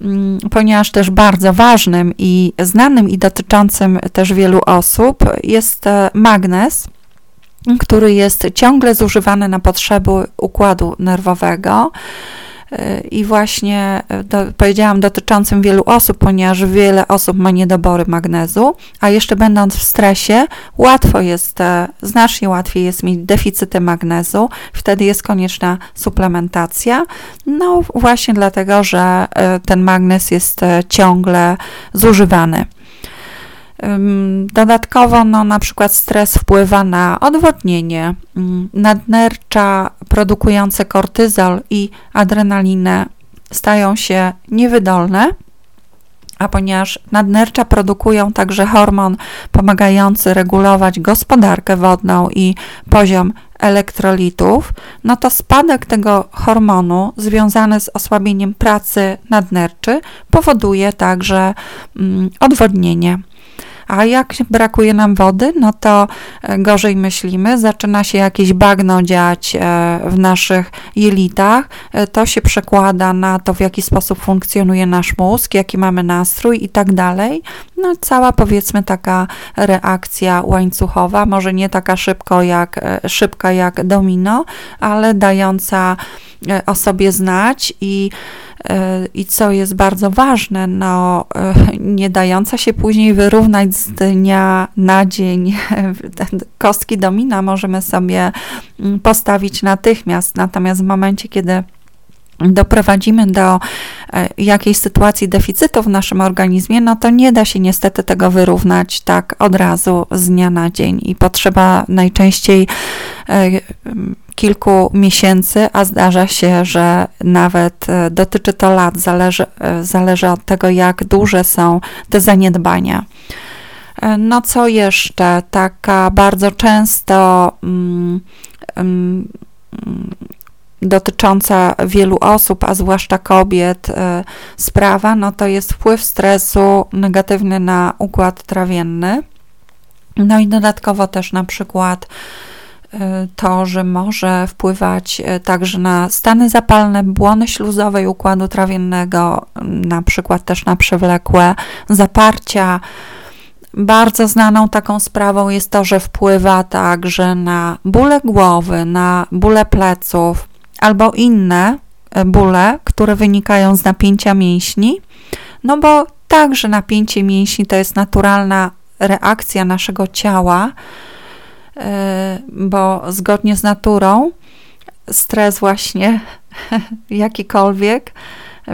mm, ponieważ też bardzo ważnym i znanym i dotyczącym też wielu osób jest magnez, który jest ciągle zużywany na potrzeby układu nerwowego i właśnie e, do, powiedziałam dotyczącym wielu osób, ponieważ wiele osób ma niedobory magnezu, a jeszcze będąc w stresie, łatwo jest, e, znacznie łatwiej jest mieć deficyty magnezu, wtedy jest konieczna suplementacja. No właśnie dlatego, że e, ten magnez jest ciągle zużywany. Dodatkowo, no, na przykład stres wpływa na odwodnienie, nadnercza produkujące kortyzol i adrenalinę stają się niewydolne, a ponieważ nadnercza produkują także hormon pomagający regulować gospodarkę wodną i poziom elektrolitów, no to spadek tego hormonu związany z osłabieniem pracy nadnerczy powoduje także mm, odwodnienie. A jak brakuje nam wody, no to e, gorzej myślimy, zaczyna się jakieś bagno dziać e, w naszych jelitach. E, to się przekłada na to, w jaki sposób funkcjonuje nasz mózg, jaki mamy nastrój i tak dalej. No, cała powiedzmy taka reakcja łańcuchowa, może nie taka szybko jak, szybka jak domino, ale dająca o sobie znać i i co jest bardzo ważne, no, e, nie dająca się później wyrównać z dnia na dzień. Kostki domina możemy sobie mm, postawić natychmiast, natomiast w momencie, kiedy doprowadzimy do e, jakiejś sytuacji deficytu w naszym organizmie, no to nie da się niestety tego wyrównać tak od razu z dnia na dzień i potrzeba najczęściej kilku miesięcy, a zdarza się, że nawet e, dotyczy to lat, zależy, e, zależy od tego, jak duże są te zaniedbania. E, no co jeszcze? Taka bardzo często mm, mm, dotycząca wielu osób, a zwłaszcza kobiet, sprawa, no to jest wpływ stresu negatywny na układ trawienny. No i dodatkowo też na przykład to, że może wpływać e, także na stany zapalne błony śluzowej układu trawiennego, na przykład też na przewlekłe zaparcia. Bardzo znaną taką sprawą jest to, że wpływa także na bóle głowy, na bóle pleców albo inne e, bóle, które wynikają z napięcia mięśni, no bo także napięcie mięśni to jest naturalna reakcja naszego ciała E, bo zgodnie z naturą stres właśnie jakikolwiek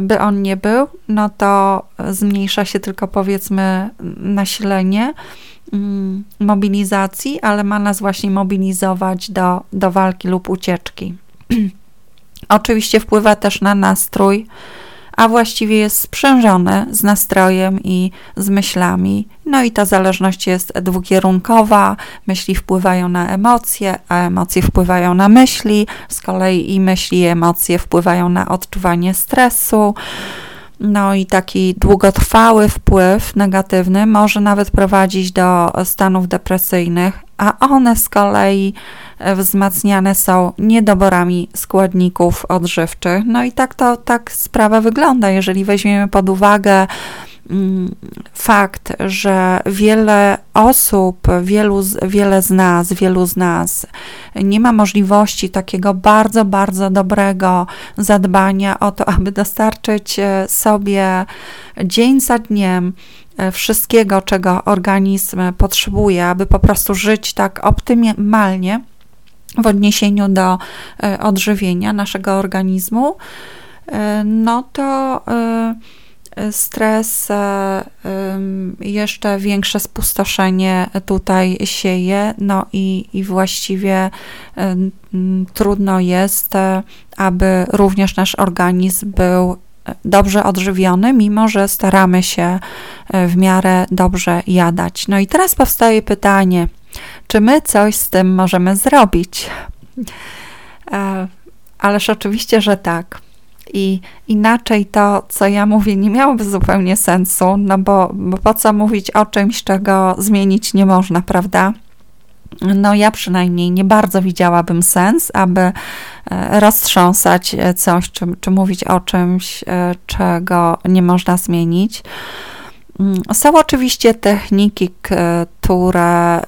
by on nie był, no to zmniejsza się tylko powiedzmy nasilenie mm, mobilizacji, ale ma nas właśnie mobilizować do, do walki lub ucieczki. Oczywiście wpływa też na nastrój, a właściwie jest sprzężone z nastrojem i z myślami. No i ta zależność jest dwukierunkowa. Myśli wpływają na emocje, a emocje wpływają na myśli, z kolei i myśli i emocje wpływają na odczuwanie stresu. No i taki długotrwały wpływ negatywny może nawet prowadzić do stanów depresyjnych, a one z kolei wzmacniane są niedoborami składników odżywczych. No i tak to tak sprawa wygląda, jeżeli weźmiemy pod uwagę mm, fakt, że wiele osób, wielu, wiele z nas, wielu z nas nie ma możliwości takiego bardzo, bardzo dobrego zadbania o to, aby dostarczyć e, sobie dzień za dniem e, wszystkiego, czego organizm potrzebuje, aby po prostu żyć tak optymalnie w odniesieniu do e, odżywienia naszego organizmu, e, no to e, stres, jeszcze większe spustoszenie tutaj sieje, no i, i właściwie trudno jest, aby również nasz organizm był dobrze odżywiony, mimo że staramy się w miarę dobrze jadać. No i teraz powstaje pytanie, czy my coś z tym możemy zrobić? E, ależ oczywiście, że tak. I inaczej to, co ja mówię, nie miałoby zupełnie sensu, no bo, bo po co mówić o czymś, czego zmienić nie można, prawda? no ja przynajmniej nie bardzo widziałabym sens, aby e, roztrząsać coś, czy, czy mówić o czymś, czego nie można zmienić. Mm, są oczywiście techniki, które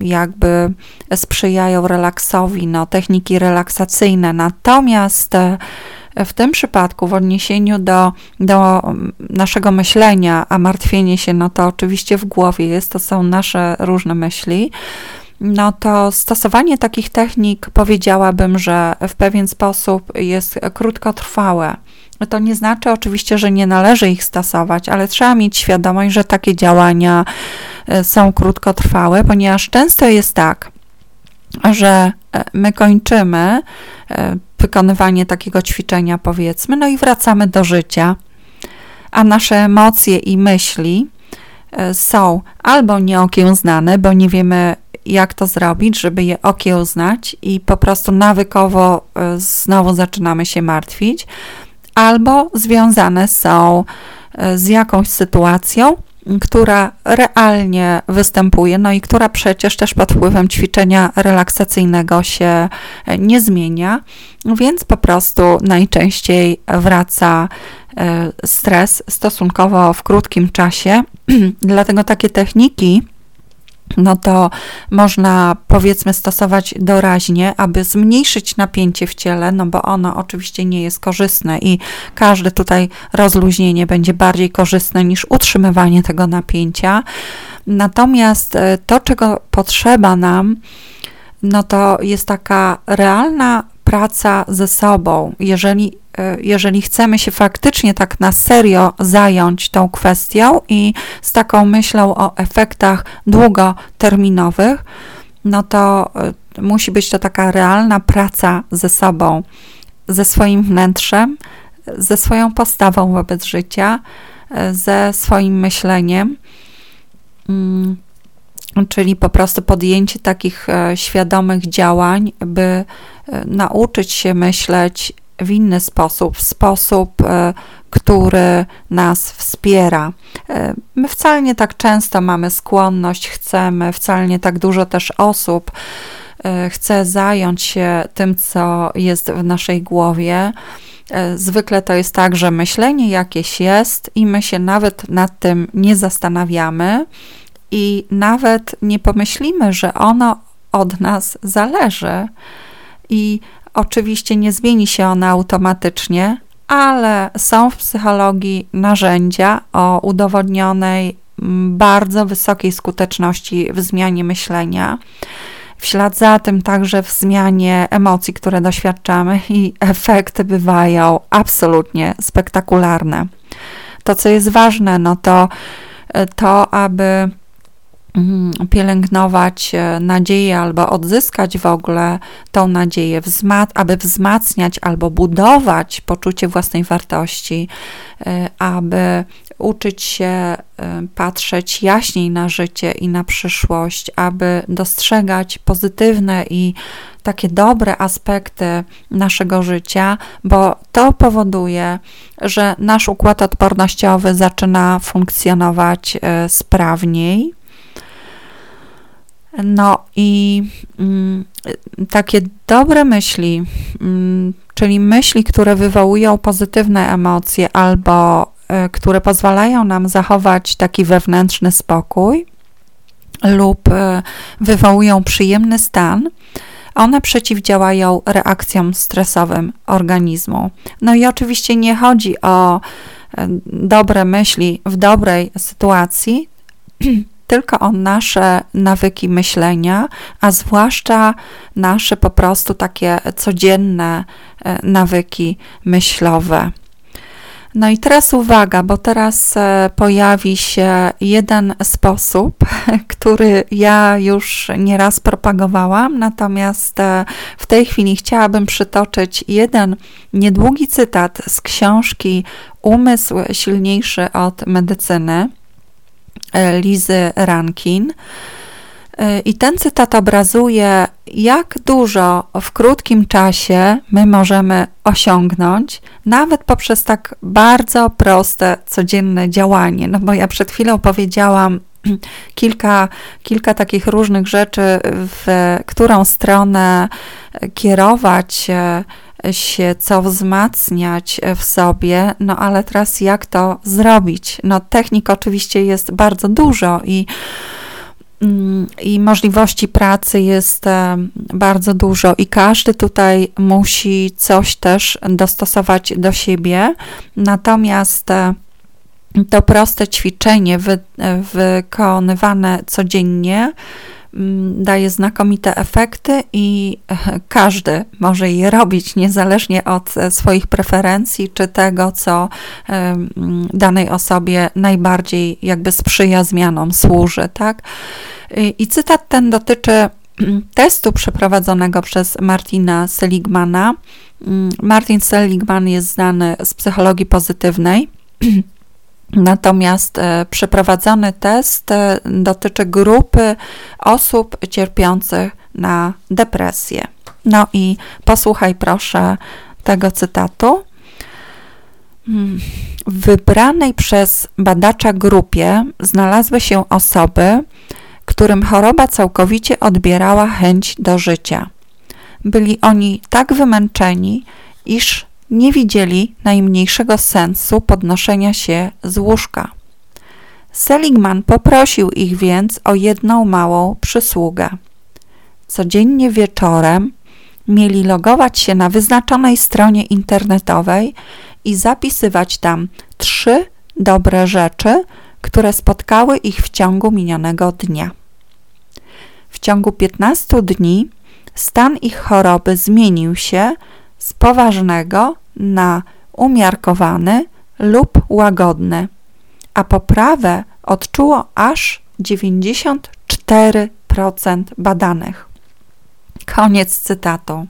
jakby sprzyjają relaksowi, no, techniki relaksacyjne, natomiast e, w tym przypadku, w odniesieniu do, do naszego myślenia, a martwienie się, no to oczywiście w głowie jest, to są nasze różne myśli, no to stosowanie takich technik powiedziałabym, że w pewien sposób jest krótkotrwałe. To nie znaczy oczywiście, że nie należy ich stosować, ale trzeba mieć świadomość, że takie działania e, są krótkotrwałe, ponieważ często jest tak, że e, my kończymy e, wykonywanie takiego ćwiczenia, powiedzmy, no i wracamy do życia, a nasze emocje i myśli są albo nieokiełznane, bo nie wiemy, jak to zrobić, żeby je okiełznać, i po prostu nawykowo znowu zaczynamy się martwić, albo związane są e, z jakąś sytuacją, która realnie występuje, no i która przecież też pod wpływem ćwiczenia relaksacyjnego się e, nie zmienia, więc po prostu najczęściej wraca e, stres stosunkowo w krótkim czasie. Dlatego takie techniki no to można powiedzmy stosować doraźnie, aby zmniejszyć napięcie w ciele, no bo ono oczywiście nie jest korzystne i każde tutaj rozluźnienie będzie bardziej korzystne niż utrzymywanie tego napięcia. Natomiast e, to, czego potrzeba nam, no to jest taka realna praca ze sobą. Jeżeli jeżeli chcemy się faktycznie tak na serio zająć tą kwestią i z taką myślą o efektach długoterminowych, no to e, musi być to taka realna praca ze sobą, ze swoim wnętrzem, ze swoją postawą wobec życia, e, ze swoim myśleniem. Mm, czyli po prostu podjęcie takich świadomych działań, by nauczyć się myśleć w inny sposób, w sposób, e, który nas wspiera. E, my wcale nie tak często mamy skłonność, chcemy, wcale nie tak dużo też osób e, chce zająć się tym, co jest w naszej głowie. Zwykle to jest tak, że myślenie jakieś jest i my się nawet nad tym nie zastanawiamy i nawet nie pomyślimy, że ono od nas zależy. I Oczywiście nie zmieni się ona automatycznie, ale są w psychologii narzędzia o udowodnionej bardzo wysokiej skuteczności w zmianie myślenia. W ślad za tym także w zmianie emocji, które doświadczamy, i efekty bywają absolutnie spektakularne. To, co jest ważne, no to to, aby pielęgnować e, nadzieję albo odzyskać w ogóle tą nadzieję, aby wzmacniać albo budować poczucie własnej wartości, e, aby uczyć się e, patrzeć jaśniej na życie i na przyszłość, aby dostrzegać pozytywne i takie dobre aspekty naszego życia, bo to powoduje, że nasz układ odpornościowy zaczyna funkcjonować sprawniej no i mm, takie dobre myśli, mm, czyli myśli, które wywołują pozytywne emocje albo y, które pozwalają nam zachować taki wewnętrzny spokój lub y, wywołują przyjemny stan, one przeciwdziałają reakcjom stresowym organizmu. No i oczywiście nie chodzi o y, dobre myśli w dobrej sytuacji, tylko o nasze nawyki myślenia, a zwłaszcza nasze po prostu takie codzienne e, nawyki myślowe. No i teraz uwaga, bo teraz e, pojawi się jeden sposób, który ja już nieraz propagowałam, natomiast e, w tej chwili chciałabym przytoczyć jeden niedługi cytat z książki Umysł silniejszy od medycyny. E, Lizy Rankin. E, I ten cytat obrazuje, jak dużo w krótkim czasie my możemy osiągnąć, nawet poprzez tak bardzo proste, codzienne działanie. No bo ja przed chwilą powiedziałam kilka, kilka takich różnych rzeczy, w którą stronę kierować się, co wzmacniać w sobie, no ale teraz jak to zrobić? No technik oczywiście jest bardzo dużo i mm, i możliwości pracy jest e, bardzo dużo, i każdy tutaj musi coś też dostosować do siebie. Natomiast e, to proste ćwiczenie wy, wykonywane codziennie daje znakomite efekty i każdy może je robić niezależnie od swoich preferencji czy tego, co danej osobie najbardziej jakby sprzyja zmianom, służy, tak? I cytat ten dotyczy mm, testu przeprowadzonego przez Martina Seligmana. Mm, Martin Seligman jest znany z psychologii pozytywnej. Natomiast e, przeprowadzony test e, dotyczy grupy osób cierpiących na depresję. No i posłuchaj proszę tego cytatu. Hmm. W wybranej przez badacza grupie znalazły się osoby, którym choroba całkowicie odbierała chęć do życia. Byli oni tak wymęczeni, iż nie widzieli najmniejszego sensu podnoszenia się z łóżka. Seligman poprosił ich więc o jedną małą przysługę. Codziennie wieczorem mieli logować się na wyznaczonej stronie internetowej i zapisywać tam trzy dobre rzeczy, które spotkały ich w ciągu minionego dnia. W ciągu 15 dni stan ich choroby zmienił się z poważnego na umiarkowany lub łagodny, a poprawę odczuło aż 94% badanych. Koniec cytatu.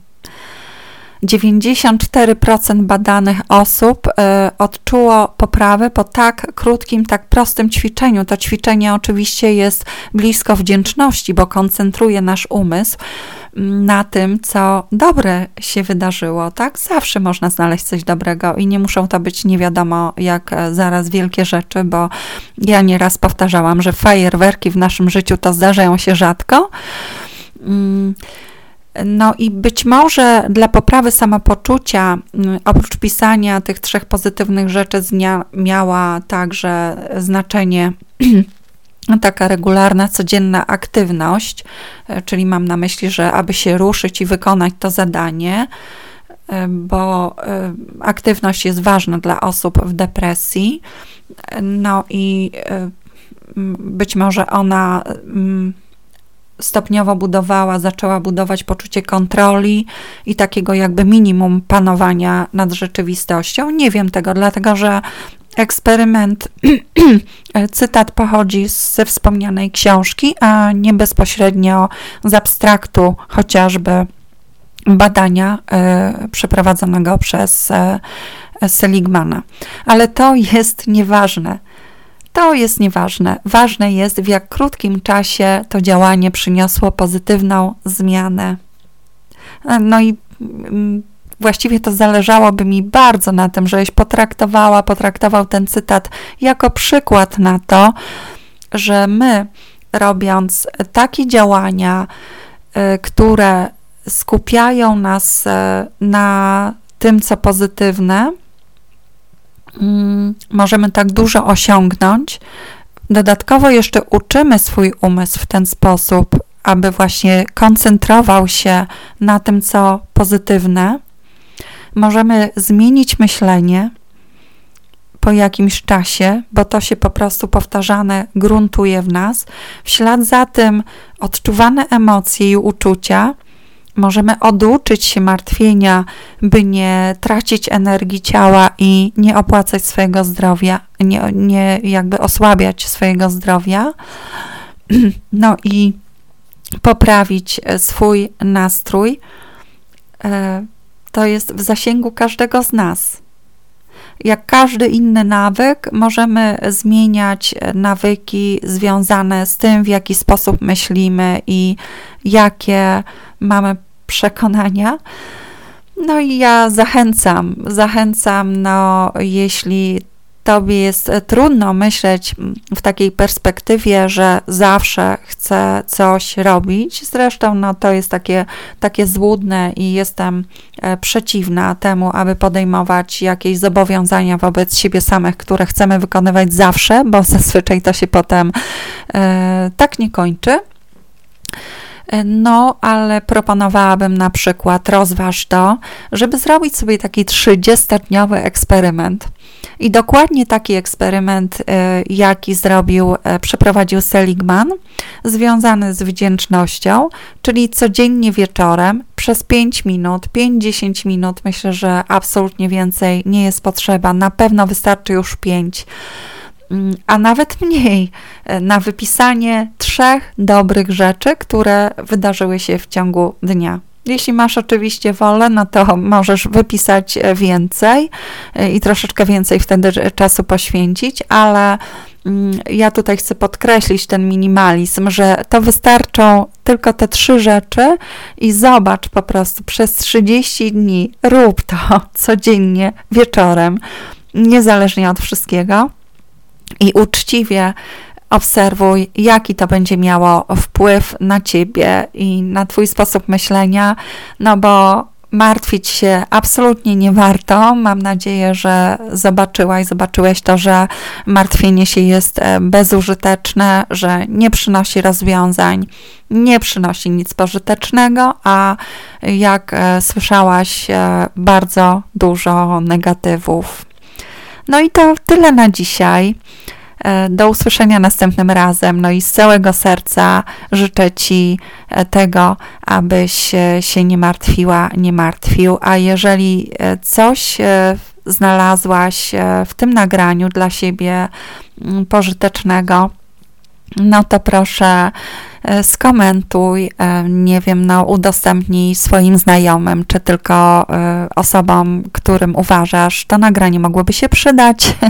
94% badanych osób y, odczuło poprawę po tak krótkim, tak prostym ćwiczeniu. To ćwiczenie oczywiście jest blisko wdzięczności, bo koncentruje nasz umysł mm, na tym, co dobre się wydarzyło, tak? Zawsze można znaleźć coś dobrego i nie muszą to być nie wiadomo jak e, zaraz wielkie rzeczy, bo ja nieraz powtarzałam, że fajerwerki w naszym życiu to zdarzają się rzadko. No i być może dla poprawy samopoczucia, oprócz pisania tych trzech pozytywnych rzeczy, miała także znaczenie taka regularna, codzienna aktywność, e, czyli mam na myśli, że aby się ruszyć i wykonać to zadanie, e, bo e, aktywność jest ważna dla osób w depresji. No i być może ona stopniowo budowała, zaczęła budować poczucie kontroli i takiego jakby minimum panowania nad rzeczywistością. Nie wiem tego, dlatego że eksperyment, cytat pochodzi ze wspomnianej książki, a nie bezpośrednio z abstraktu chociażby badania y, przeprowadzonego przez y, Seligmana. Ale to jest nieważne. To jest nieważne. Ważne jest, w jak krótkim czasie to działanie przyniosło pozytywną zmianę. No i mm, właściwie to zależałoby mi bardzo na tym, żebyś potraktowała, potraktował ten cytat jako przykład na to, że my, robiąc takie działania, y, które skupiają nas y, na tym, co pozytywne, możemy tak dużo osiągnąć. Dodatkowo jeszcze uczymy swój umysł w ten sposób, aby właśnie koncentrował się na tym, co pozytywne. Możemy zmienić myślenie po jakimś czasie, bo to się po prostu powtarzane gruntuje w nas. W ślad za tym odczuwane emocje i uczucia Możemy oduczyć się martwienia, by nie tracić energii ciała i nie opłacać swojego zdrowia, nie, nie jakby osłabiać swojego zdrowia. No i poprawić swój nastrój. E, to jest w zasięgu każdego z nas. Jak każdy inny nawyk, możemy zmieniać nawyki związane z tym, w jaki sposób myślimy i jakie mamy przekonania. No i ja zachęcam, zachęcam, no jeśli tobie jest e, trudno myśleć w takiej perspektywie, że zawsze chcę coś robić. Zresztą no, to jest takie, takie złudne i jestem e, przeciwna temu, aby podejmować jakieś zobowiązania wobec siebie samych, które chcemy wykonywać zawsze, bo zazwyczaj to się potem e, tak nie kończy. No, ale proponowałabym na przykład, rozważ to, żeby zrobić sobie taki 30-dniowy eksperyment. I dokładnie taki eksperyment, e, jaki zrobił, e, przeprowadził Seligman, związany z wdzięcznością, czyli codziennie wieczorem przez 5 minut, 5-10 minut, myślę, że absolutnie więcej nie jest potrzeba, na pewno wystarczy już 5 Mm, a nawet mniej, e, na wypisanie trzech dobrych rzeczy, które wydarzyły się w ciągu dnia. Jeśli masz oczywiście wolę, no to możesz wypisać e, więcej e, i troszeczkę więcej wtedy czasu poświęcić, ale mm, ja tutaj chcę podkreślić ten minimalizm, że to wystarczą tylko te trzy rzeczy i zobacz po prostu przez 30 dni, rób to codziennie wieczorem, niezależnie od wszystkiego i uczciwie obserwuj, jaki to będzie miało wpływ na ciebie i na twój sposób myślenia, no bo martwić się absolutnie nie warto. Mam nadzieję, że zobaczyłaś, zobaczyłeś to, że martwienie się jest e, bezużyteczne, że nie przynosi rozwiązań, nie przynosi nic pożytecznego, a jak e, słyszałaś, e, bardzo dużo negatywów. No i to tyle na dzisiaj. E, do usłyszenia następnym razem. No i z całego serca życzę Ci e, tego, abyś się nie martwiła, nie martwił. A jeżeli e, coś znalazłaś w tym nagraniu dla siebie mm, pożytecznego, no to proszę skomentuj, nie wiem, no udostępnij swoim znajomym, czy tylko osobom, którym uważasz, to nagranie mogłoby się przydać.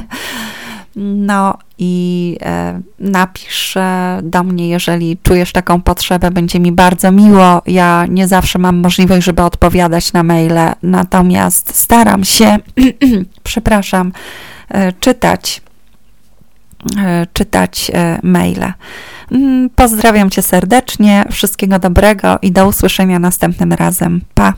No i e, napisz e, do mnie, jeżeli czujesz taką potrzebę, będzie mi bardzo miło. Ja nie zawsze mam możliwość, żeby odpowiadać na maile, natomiast staram się, przepraszam, e, czytać czytać maile. Mm, pozdrawiam Cię serdecznie, wszystkiego dobrego i do usłyszenia następnym razem. Pa!